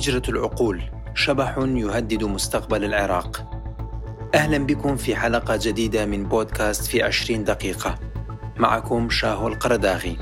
هجرة العقول شبح يهدد مستقبل العراق. أهلا بكم في حلقة جديدة من بودكاست في عشرين دقيقة. معكم شاهو القرداغي.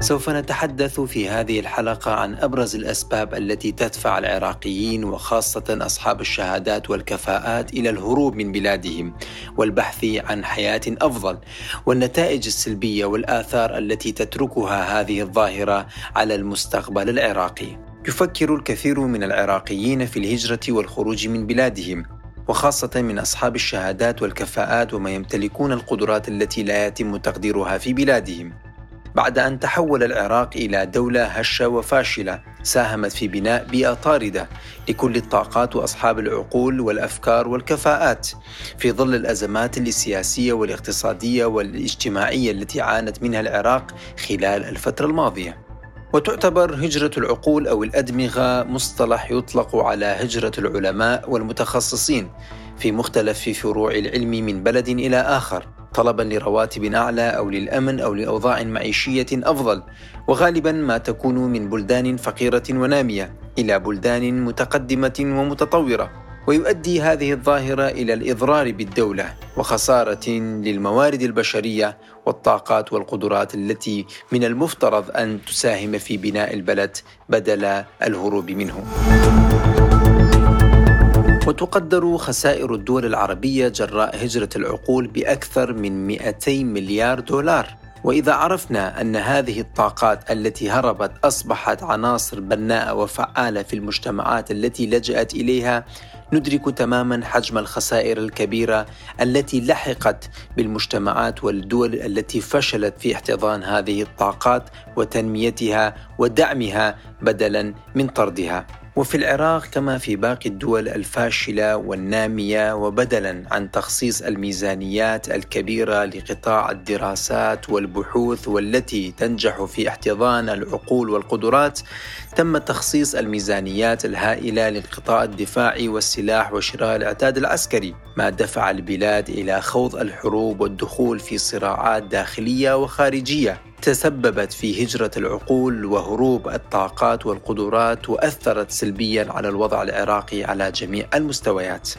سوف نتحدث في هذه الحلقة عن أبرز الأسباب التي تدفع العراقيين وخاصة أصحاب الشهادات والكفاءات إلى الهروب من بلادهم والبحث عن حياة أفضل والنتائج السلبية والآثار التي تتركها هذه الظاهرة على المستقبل العراقي. يفكر الكثير من العراقيين في الهجرة والخروج من بلادهم وخاصة من أصحاب الشهادات والكفاءات وما يمتلكون القدرات التي لا يتم تقديرها في بلادهم. بعد أن تحول العراق إلى دولة هشة وفاشلة ساهمت في بناء بيئة طاردة لكل الطاقات وأصحاب العقول والأفكار والكفاءات في ظل الأزمات السياسية والاقتصادية والاجتماعية التي عانت منها العراق خلال الفترة الماضية. وتعتبر هجرة العقول أو الأدمغة مصطلح يطلق على هجرة العلماء والمتخصصين في مختلف فروع العلم من بلد إلى آخر طلبا لرواتب أعلى أو للأمن أو لأوضاع معيشية أفضل وغالبا ما تكون من بلدان فقيرة ونامية إلى بلدان متقدمة ومتطورة ويؤدي هذه الظاهرة إلى الإضرار بالدولة وخسارة للموارد البشرية والطاقات والقدرات التي من المفترض أن تساهم في بناء البلد بدل الهروب منه. وتقدر خسائر الدول العربية جراء هجرة العقول بأكثر من 200 مليار دولار. وإذا عرفنا أن هذه الطاقات التي هربت أصبحت عناصر بناءة وفعالة في المجتمعات التي لجأت إليها ندرك تماما حجم الخسائر الكبيرة التي لحقت بالمجتمعات والدول التي فشلت في احتضان هذه الطاقات وتنميتها ودعمها بدلا من طردها. وفي العراق كما في باقي الدول الفاشلة والنامية وبدلا عن تخصيص الميزانيات الكبيرة لقطاع الدراسات والبحوث والتي تنجح في احتضان العقول والقدرات تم تخصيص الميزانيات الهائلة للقطاع الدفاعي والسلاح وشراء العتاد العسكري ما دفع البلاد إلى خوض الحروب والدخول في صراعات داخلية وخارجية. تسببت في هجرة العقول وهروب الطاقات والقدرات وأثرت سلبيا على الوضع العراقي على جميع المستويات.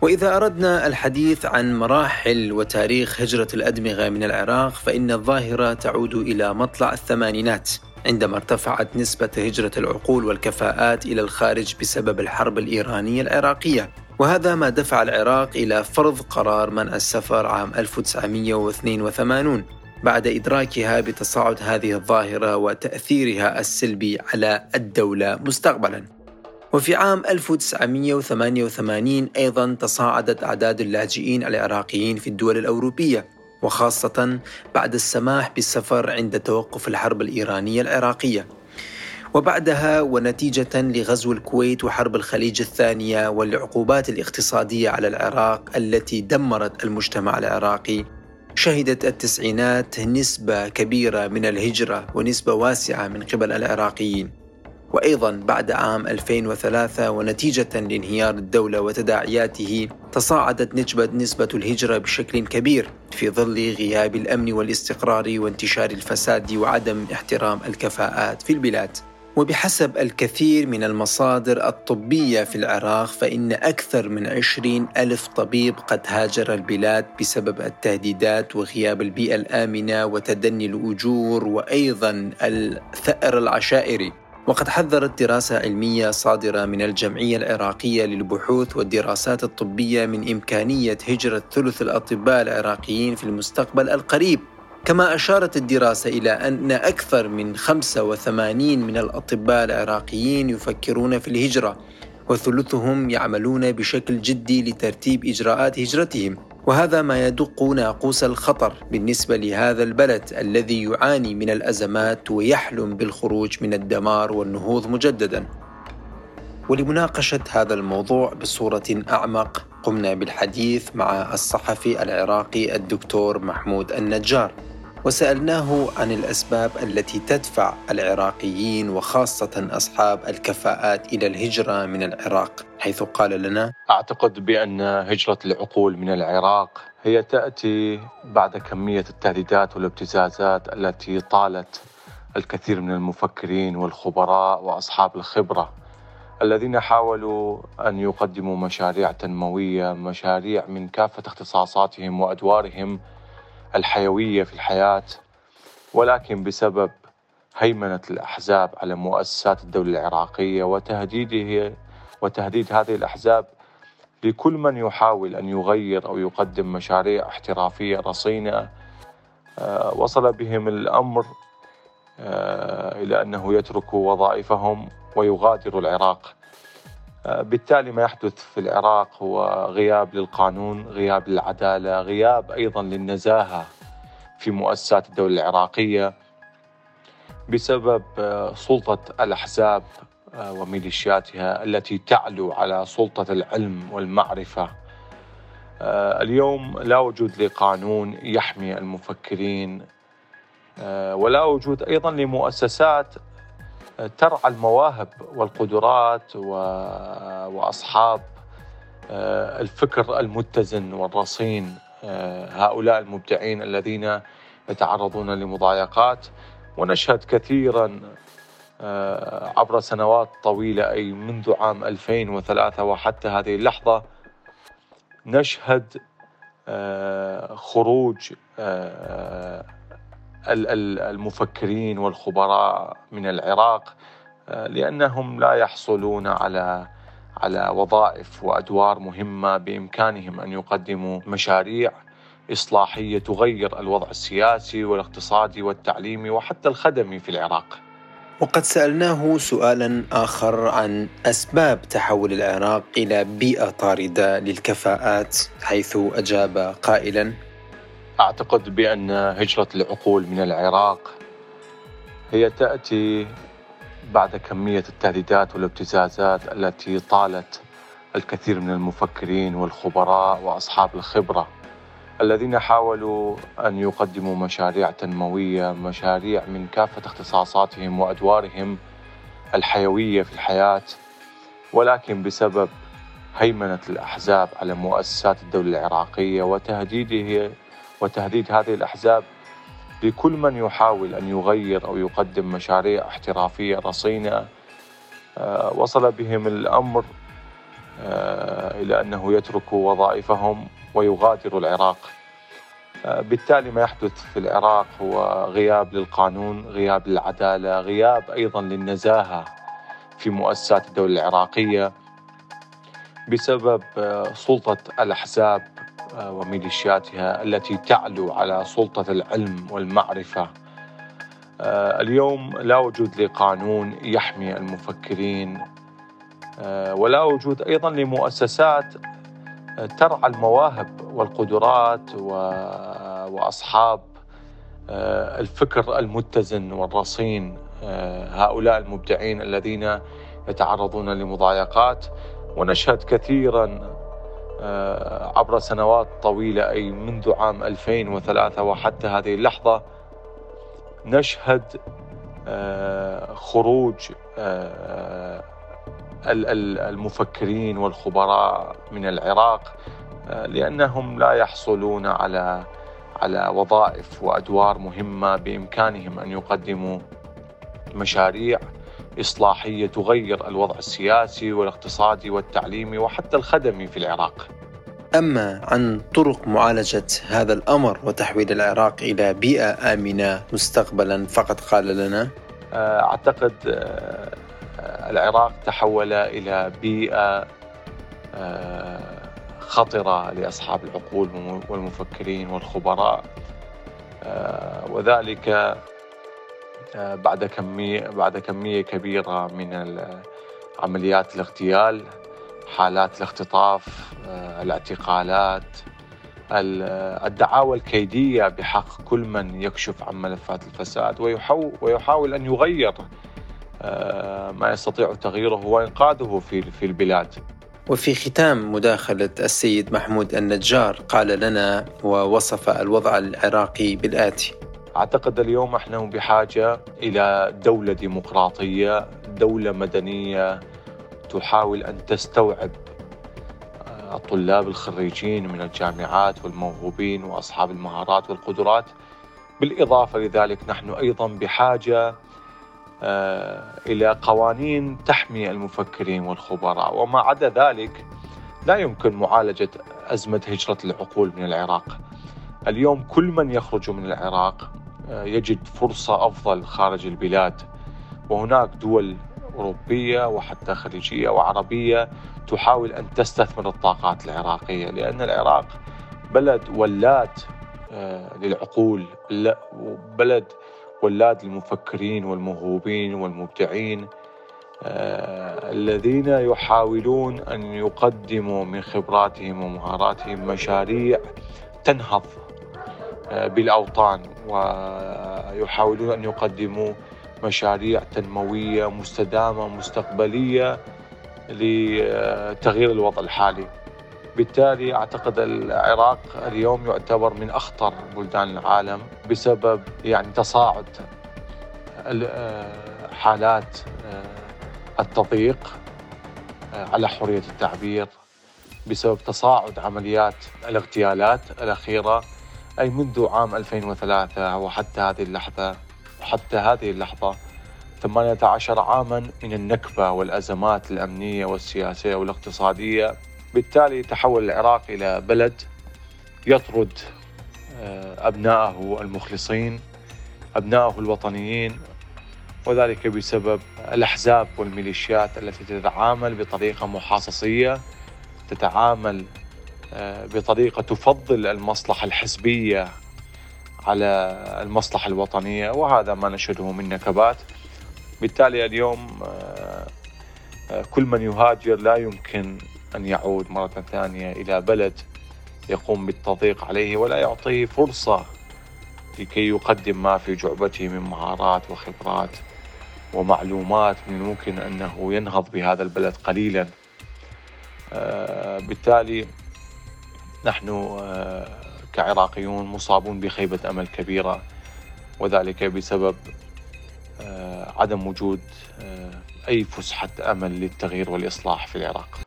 وإذا أردنا الحديث عن مراحل وتاريخ هجرة الأدمغة من العراق فإن الظاهرة تعود إلى مطلع الثمانينات عندما ارتفعت نسبة هجرة العقول والكفاءات إلى الخارج بسبب الحرب الإيرانية العراقية وهذا ما دفع العراق إلى فرض قرار منع السفر عام 1982 بعد إدراكها بتصاعد هذه الظاهرة وتأثيرها السلبي على الدولة مستقبلا. وفي عام 1988 أيضا تصاعدت أعداد اللاجئين العراقيين في الدول الأوروبية وخاصة بعد السماح بالسفر عند توقف الحرب الإيرانية العراقية. وبعدها ونتيجة لغزو الكويت وحرب الخليج الثانية والعقوبات الاقتصادية على العراق التي دمرت المجتمع العراقي شهدت التسعينات نسبة كبيرة من الهجرة ونسبة واسعة من قبل العراقيين. وأيضا بعد عام 2003 ونتيجة لانهيار الدولة وتداعياته تصاعدت نسبة نسبة الهجرة بشكل كبير في ظل غياب الأمن والاستقرار وانتشار الفساد وعدم احترام الكفاءات في البلاد. وبحسب الكثير من المصادر الطبية في العراق فإن أكثر من عشرين ألف طبيب قد هاجر البلاد بسبب التهديدات وغياب البيئة الآمنة وتدني الأجور وأيضا الثأر العشائري. وقد حذرت دراسة علمية صادرة من الجمعية العراقية للبحوث والدراسات الطبية من إمكانية هجرة ثلث الأطباء العراقيين في المستقبل القريب. كما أشارت الدراسة إلى أن أكثر من 85 من الأطباء العراقيين يفكرون في الهجرة وثلثهم يعملون بشكل جدي لترتيب إجراءات هجرتهم. وهذا ما يدق ناقوس الخطر بالنسبة لهذا البلد الذي يعاني من الأزمات ويحلم بالخروج من الدمار والنهوض مجددا. ولمناقشة هذا الموضوع بصورة أعمق قمنا بالحديث مع الصحفي العراقي الدكتور محمود النجار. وسألناه عن الأسباب التي تدفع العراقيين وخاصة أصحاب الكفاءات إلى الهجرة من العراق حيث قال لنا أعتقد بأن هجرة العقول من العراق هي تأتي بعد كمية التهديدات والابتزازات التي طالت الكثير من المفكرين والخبراء وأصحاب الخبرة الذين حاولوا أن يقدموا مشاريع تنموية، مشاريع من كافة اختصاصاتهم وأدوارهم الحيوية في الحياة ولكن بسبب هيمنة الأحزاب على مؤسسات الدولة العراقية وتهديده وتهديد هذه الأحزاب لكل من يحاول أن يغير أو يقدم مشاريع احترافية رصينة آه، وصل بهم الأمر آه، إلى أنه يتركوا وظائفهم ويغادروا العراق. بالتالي ما يحدث في العراق هو غياب للقانون غياب للعدالة غياب أيضا للنزاهة في مؤسسات الدولة العراقية بسبب سلطة الأحزاب وميليشياتها التي تعلو على سلطة العلم والمعرفة. آه، اليوم لا وجود لقانون يحمي المفكرين آه، ولا وجود أيضا لمؤسسات آه، ترعى المواهب والقدرات وأصحاب الفكر المتزن والرصين هؤلاء المبدعين الذين يتعرضون لمضايقات. ونشهد كثيرا عبر سنوات طويلة أي منذ عام 2003 وحتى هذه اللحظة نشهد آه، خروج آه، المفكرين والخبراء من العراق آه، لأنهم لا يحصلون على على وظائف وأدوار مهمة بإمكانهم أن يقدموا مشاريع إصلاحية تغير الوضع السياسي والاقتصادي والتعليمي وحتى الخدمي في العراق. وقد سألناه سؤالا آخر عن أسباب تحول العراق إلى بيئة طاردة للكفاءات حيث أجاب قائلا أعتقد بأن هجرة العقول من العراق هي تأتي بعد كمية التهديدات والابتزازات التي طالت الكثير من المفكرين والخبراء وأصحاب الخبرة الذين حاولوا أن يقدموا مشاريع تنموية مشاريع من كافة اختصاصاتهم وأدوارهم الحيوية في الحياة ولكن بسبب هيمنة الأحزاب على مؤسسات الدولة العراقية وتهديده وتهديد هذه الأحزاب لكل من يحاول أن يغير أو يقدم مشاريع احترافية رصينة. آه، وصل بهم الأمر آه، إلى أنه يتركوا وظائفهم ويغادر العراق. آه، بالتالي ما يحدث في العراق هو غياب للقانون غياب للعدالة غياب أيضا للنزاهة في مؤسسات الدولة العراقية بسبب سلطة الأحزاب وميليشياتها التي تعلو على سلطة العلم والمعرفة. اليوم لا وجود لقانون يحمي المفكرين ولا وجود أيضا لمؤسسات ترعى المواهب والقدرات وأصحاب آه، الفكر المتزن والرصين آه، هؤلاء المبدعين الذين يتعرضون لمضايقات. ونشهد كثيرا آه، عبر سنوات طويلة أي منذ عام 2003 وحتى هذه اللحظة نشهد خروج المفكرين والخبراء من العراق آه، لأنهم لا يحصلون على على وظائف وأدوار مهمة بإمكانهم أن يقدموا مشاريع. إصلاحية تغير الوضع السياسي والاقتصادي والتعليمي وحتى الخدمي في العراق. أما عن طرق معالجة هذا الأمر وتحويل العراق إلى بيئة آمنة مستقبلا فقد قال لنا آه، أعتقد آه، العراق تحول إلى بيئة آه، خطرة لأصحاب العقول والمفكرين والخبراء آه، وذلك آه، بعد كمية بعد كمية كبيرة من عمليات الاغتيال حالات الاختطاف الاعتقالات الدعاوى الكيدية بحق كل من يكشف عن ملفات الفساد ويحاول أن يغير آه، ما يستطيع تغييره وإنقاذه في في البلاد. وفي ختام مداخلة السيد محمود النجار قال لنا ووصف الوضع العراقي بالآتي أعتقد اليوم إحنا بحاجة إلى دولة ديمقراطية دولة مدنية تحاول أن تستوعب آه، الطلاب الخريجين من الجامعات والموهوبين وأصحاب المهارات والقدرات. بالإضافة لذلك نحن أيضا بحاجة آه، إلى قوانين تحمي المفكرين والخبراء. وما عدا ذلك لا يمكن معالجة أزمة هجرة العقول من العراق. اليوم كل من يخرج من العراق يجد فرصة أفضل خارج البلاد. وهناك دول أوروبية وحتى خليجية وعربية تحاول أن تستثمر الطاقات العراقية لأن العراق بلد ولاد آه، للعقول بلد ولاد المفكرين والموهوبين والمبدعين آه، الذين يحاولون أن يقدموا من خبراتهم ومهاراتهم مشاريع تنهض آه، بالأوطان ويحاولون أن يقدموا مشاريع تنموية مستدامة مستقبلية لتغيير الوضع الحالي. بالتالي أعتقد العراق اليوم يعتبر من أخطر بلدان العالم بسبب يعني تصاعد آه، حالات آه، التضييق على حرية التعبير بسبب تصاعد عمليات الاغتيالات الأخيرة أي منذ عام 2003 وحتى هذه اللحظة وحتى هذه اللحظة 18 عاما من النكبة والأزمات الأمنية والسياسية والاقتصادية بالتالي تحول العراق إلى بلد يطرد آه، أبنائه المخلصين أبنائه الوطنيين وذلك بسبب الأحزاب والميليشيات التي تتعامل بطريقة محاصصية تتعامل آه، بطريقة تفضل المصلحة الحزبية على المصلحة الوطنية وهذا ما نشهده من نكبات. بالتالي اليوم آه، كل من يهاجر لا يمكن أن يعود مرة ثانية إلى بلد يقوم بالتضييق عليه ولا يعطيه فرصة لكي يقدم ما في جعبته من مهارات وخبرات ومعلومات من الممكن أنه ينهض بهذا البلد قليلا. آه، بالتالي نحن آه، كعراقيون مصابون بخيبة أمل كبيرة وذلك بسبب آه، عدم وجود أي فسحة أمل للتغيير والإصلاح في العراق.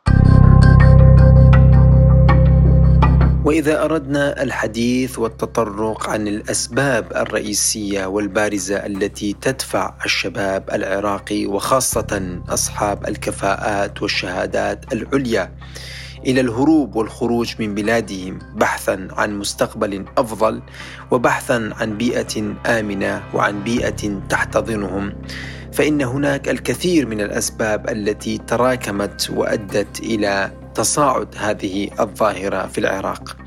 وإذا أردنا الحديث والتطرق عن الأسباب الرئيسية والبارزة التي تدفع الشباب العراقي وخاصة أصحاب الكفاءات والشهادات العليا إلى الهروب والخروج من بلادهم بحثا عن مستقبل أفضل وبحثا عن بيئة آمنة وعن بيئة تحتضنهم. فإن هناك الكثير من الأسباب التي تراكمت وأدت إلى تصاعد هذه الظاهرة في العراق.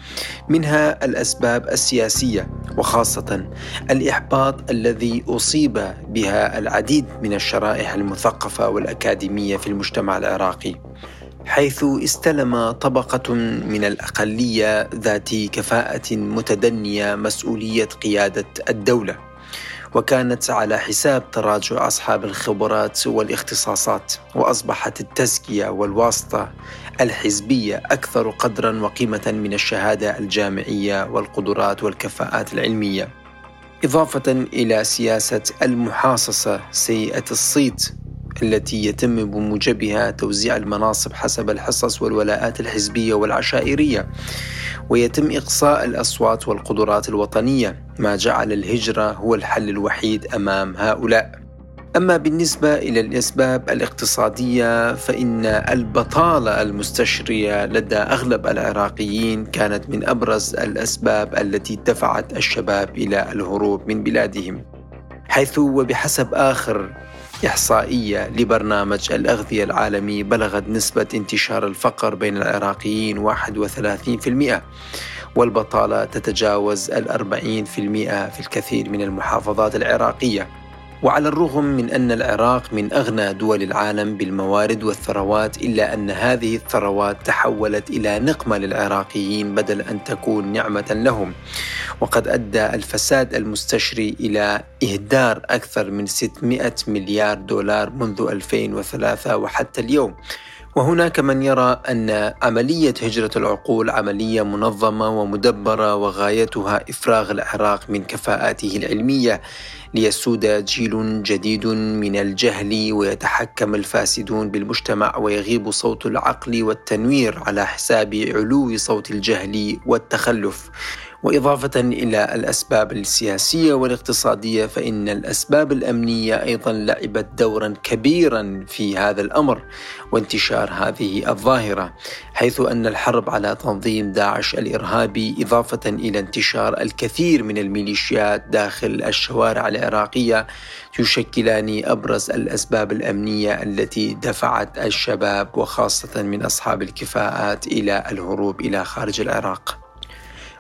منها الأسباب السياسية وخاصة الإحباط الذي أصيب بها العديد من الشرائح المثقفة والأكاديمية في المجتمع العراقي. حيث استلم طبقة من الأقلية ذات كفاءة متدنية مسؤولية قيادة الدولة وكانت على حساب تراجع أصحاب الخبرات والاختصاصات وأصبحت التزكية والواسطة الحزبية أكثر قدرا وقيمة من الشهادة الجامعية والقدرات والكفاءات العلمية. إضافة إلى سياسة المحاصصة سيئة الصيت التي يتم بموجبها توزيع المناصب حسب الحصص والولاءات الحزبية والعشائرية ويتم إقصاء الأصوات والقدرات الوطنية. ما جعل الهجرة هو الحل الوحيد أمام هؤلاء. أما بالنسبة إلى الأسباب الاقتصادية فإن البطالة المستشرية لدى أغلب العراقيين كانت من أبرز الأسباب التي دفعت الشباب إلى الهروب من بلادهم. حيث وبحسب آخر إحصائية لبرنامج الأغذية العالمي بلغت نسبة انتشار الفقر بين العراقيين 31% والبطالة تتجاوز الأربعين في المئة في الكثير من المحافظات العراقية. وعلى الرغم من أن العراق من أغنى دول العالم بالموارد والثروات إلا أن هذه الثروات تحولت إلى نقمة للعراقيين بدل أن تكون نعمة لهم. وقد أدى الفساد المستشري إلى إهدار أكثر من 600 مليار دولار منذ 2003 وحتى اليوم. وهناك من يرى أن عملية هجرة العقول عملية منظمة ومدبرة وغايتها إفراغ العراق من كفاءاته العلمية ليسود جيل جديد من الجهل ويتحكم الفاسدون بالمجتمع ويغيب صوت العقل والتنوير على حساب علو صوت الجهل والتخلف. وإضافة إلى الأسباب السياسية والاقتصادية فإن الأسباب الأمنية أيضا لعبت دورا كبيرا في هذا الأمر وانتشار هذه الظاهرة حيث أن الحرب على تنظيم داعش الإرهابي إضافة إلى انتشار الكثير من الميليشيات داخل الشوارع العراقية يشكلان أبرز الأسباب الأمنية التي دفعت الشباب وخاصة من أصحاب الكفاءات إلى الهروب إلى خارج العراق.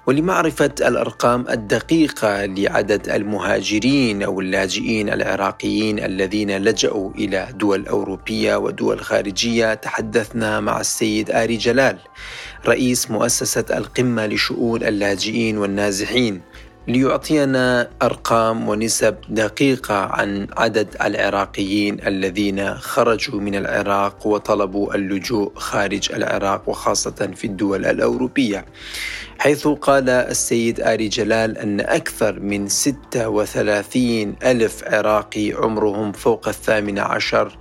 ولمعرفة الأرقام الدقيقة لعدد المهاجرين أو اللاجئين العراقيين الذين لجأوا إلى دول أوروبية ودول خارجية. تحدثنا مع السيد آري جلال رئيس مؤسسة القمة لشؤون اللاجئين والنازحين. ليعطينا أرقام ونسب دقيقة عن عدد العراقيين الذين خرجوا من العراق وطلبوا اللجوء خارج العراق وخاصة في الدول الأوروبية. حيث قال السيد آري جلال أن أكثر من 36 ألف عراقي عمرهم فوق الثامنة عشر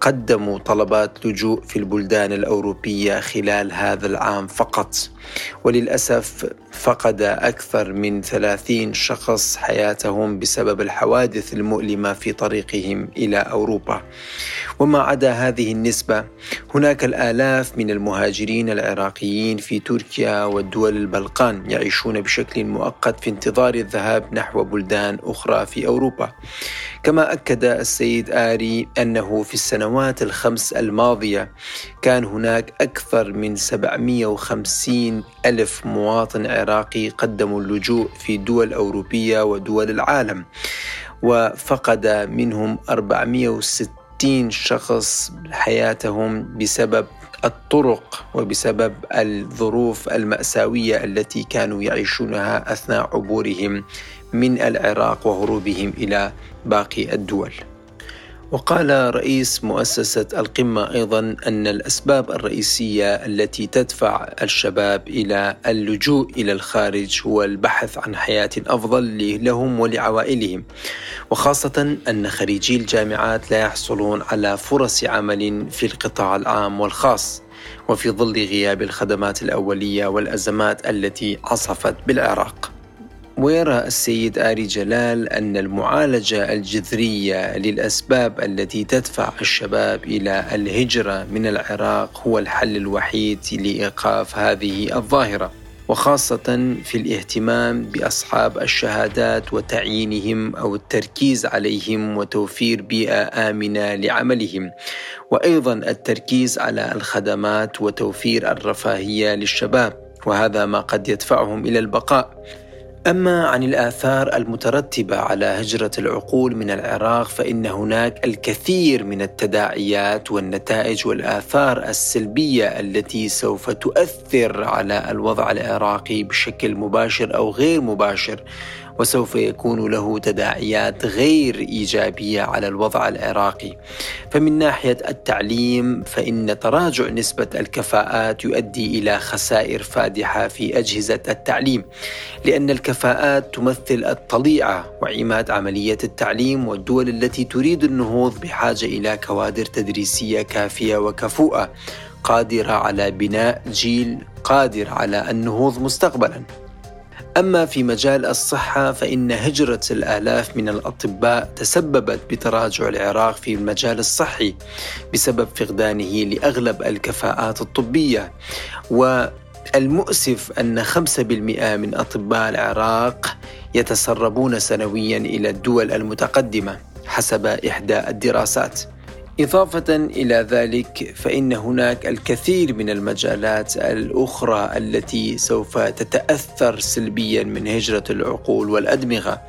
قدموا طلبات لجوء في البلدان الأوروبية خلال هذا العام فقط. وللأسف فقد أكثر من 30 شخص حياتهم بسبب الحوادث المؤلمة في طريقهم إلى أوروبا. وما عدا هذه النسبة هناك الآلاف من المهاجرين العراقيين في تركيا والدول البلقان يعيشون بشكل مؤقت في انتظار الذهاب نحو بلدان أخرى في أوروبا. كما أكد السيد آري أنه في السنوات الخمس الماضية كان هناك أكثر من 750 ألف مواطن عراقي قدموا اللجوء في دول أوروبية ودول العالم وفقد منهم 460 شخص حياتهم بسبب الطرق وبسبب الظروف المأساوية التي كانوا يعيشونها أثناء عبورهم من العراق وهروبهم إلى باقي الدول. وقال رئيس مؤسسة القمة أيضا أن الأسباب الرئيسية التي تدفع الشباب إلى اللجوء إلى الخارج هو البحث عن حياة أفضل لهم ولعوائلهم وخاصة أن خريجي الجامعات لا يحصلون على فرص عمل في القطاع العام والخاص وفي ظل غياب الخدمات الأولية والأزمات التي عصفت بالعراق. ويرى السيد آري جلال أن المعالجة الجذرية للأسباب التي تدفع الشباب إلى الهجرة من العراق هو الحل الوحيد لإيقاف هذه الظاهرة وخاصة في الاهتمام بأصحاب الشهادات وتعيينهم أو التركيز عليهم وتوفير بيئة آمنة لعملهم وأيضا التركيز على الخدمات وتوفير الرفاهية للشباب وهذا ما قد يدفعهم إلى البقاء. أما عن الآثار المترتبة على هجرة العقول من العراق فإن هناك الكثير من التداعيات والنتائج والآثار السلبية التي سوف تؤثر على الوضع العراقي بشكل مباشر أو غير مباشر. وسوف يكون له تداعيات غير إيجابية على الوضع العراقي. فمن ناحية التعليم فإن تراجع نسبة الكفاءات يؤدي إلى خسائر فادحة في أجهزة التعليم، لأن الكفاءات تمثل الطليعة وعماد عملية التعليم والدول التي تريد النهوض بحاجة إلى كوادر تدريسية كافية وكفؤه قادرة على بناء جيل قادر على النهوض مستقبلا. أما في مجال الصحة فإن هجرة الآلاف من الأطباء تسببت بتراجع العراق في المجال الصحي بسبب فقدانه لأغلب الكفاءات الطبية. والمؤسف أن 5% من أطباء العراق يتسربون سنويا إلى الدول المتقدمة حسب إحدى الدراسات. إضافة إلى ذلك فإن هناك الكثير من المجالات الأخرى التي سوف تتأثر سلبيا من هجرة العقول والأدمغة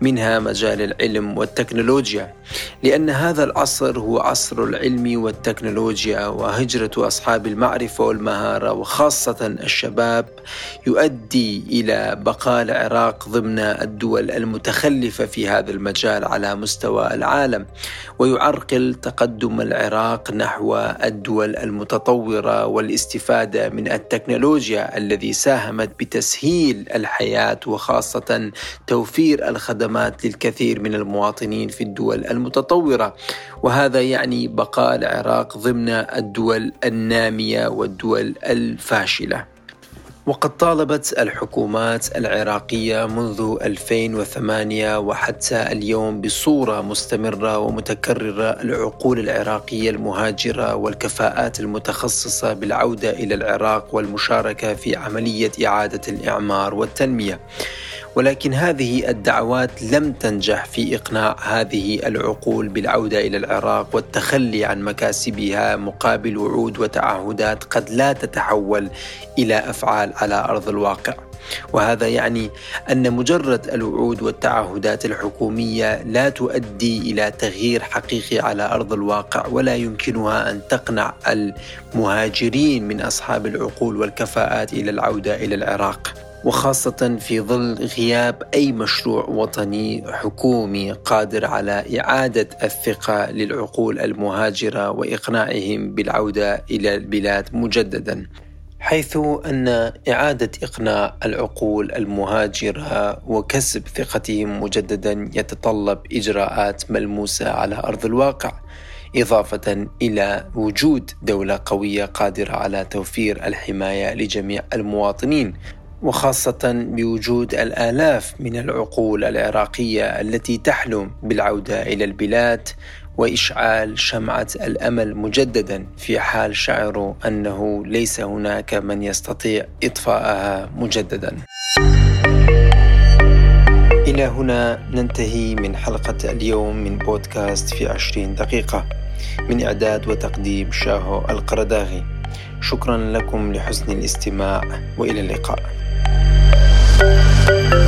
منها مجال العلم والتكنولوجيا. لأن هذا العصر هو عصر العلم والتكنولوجيا وهجرة أصحاب المعرفة والمهارة وخاصة الشباب يؤدي إلى بقاء العراق ضمن الدول المتخلفة في هذا المجال على مستوى العالم ويعرقل تقدم العراق نحو الدول المتطورة والاستفادة من التكنولوجيا الذي ساهمت بتسهيل الحياة وخاصة توفير الخدمات للكثير من المواطنين في الدول المتطورة. وهذا يعني بقاء العراق ضمن الدول النامية والدول الفاشلة. وقد طالبت الحكومات العراقية منذ 2008 وحتى اليوم بصورة مستمرة ومتكررة العقول العراقية المهاجرة والكفاءات المتخصصة بالعودة إلى العراق والمشاركة في عملية إعادة الإعمار والتنمية. ولكن هذه الدعوات لم تنجح في إقناع هذه العقول بالعودة إلى العراق والتخلي عن مكاسبها مقابل وعود وتعهدات قد لا تتحول إلى أفعال على أرض الواقع. وهذا يعني أن مجرد الوعود والتعهدات الحكومية لا تؤدي إلى تغيير حقيقي على أرض الواقع ولا يمكنها أن تقنع المهاجرين من أصحاب العقول والكفاءات إلى العودة إلى العراق. وخاصة في ظل غياب أي مشروع وطني حكومي قادر على إعادة الثقة للعقول المهاجرة وإقناعهم بالعودة إلى البلاد مجددا. حيث أن إعادة إقناع العقول المهاجرة وكسب ثقتهم مجددا يتطلب إجراءات ملموسة على أرض الواقع. إضافة إلى وجود دولة قوية قادرة على توفير الحماية لجميع المواطنين وخاصة بوجود الآلاف من العقول العراقية التي تحلم بالعودة إلى البلاد وإشعال شمعة الأمل مجددا في حال شعروا أنه ليس هناك من يستطيع إطفاءها مجددا. إلى هنا ننتهي من حلقة اليوم من بودكاست في عشرين دقيقة من إعداد وتقديم شاهو القرداغي شكرا لكم لحسن الاستماع وإلى اللقاء thank you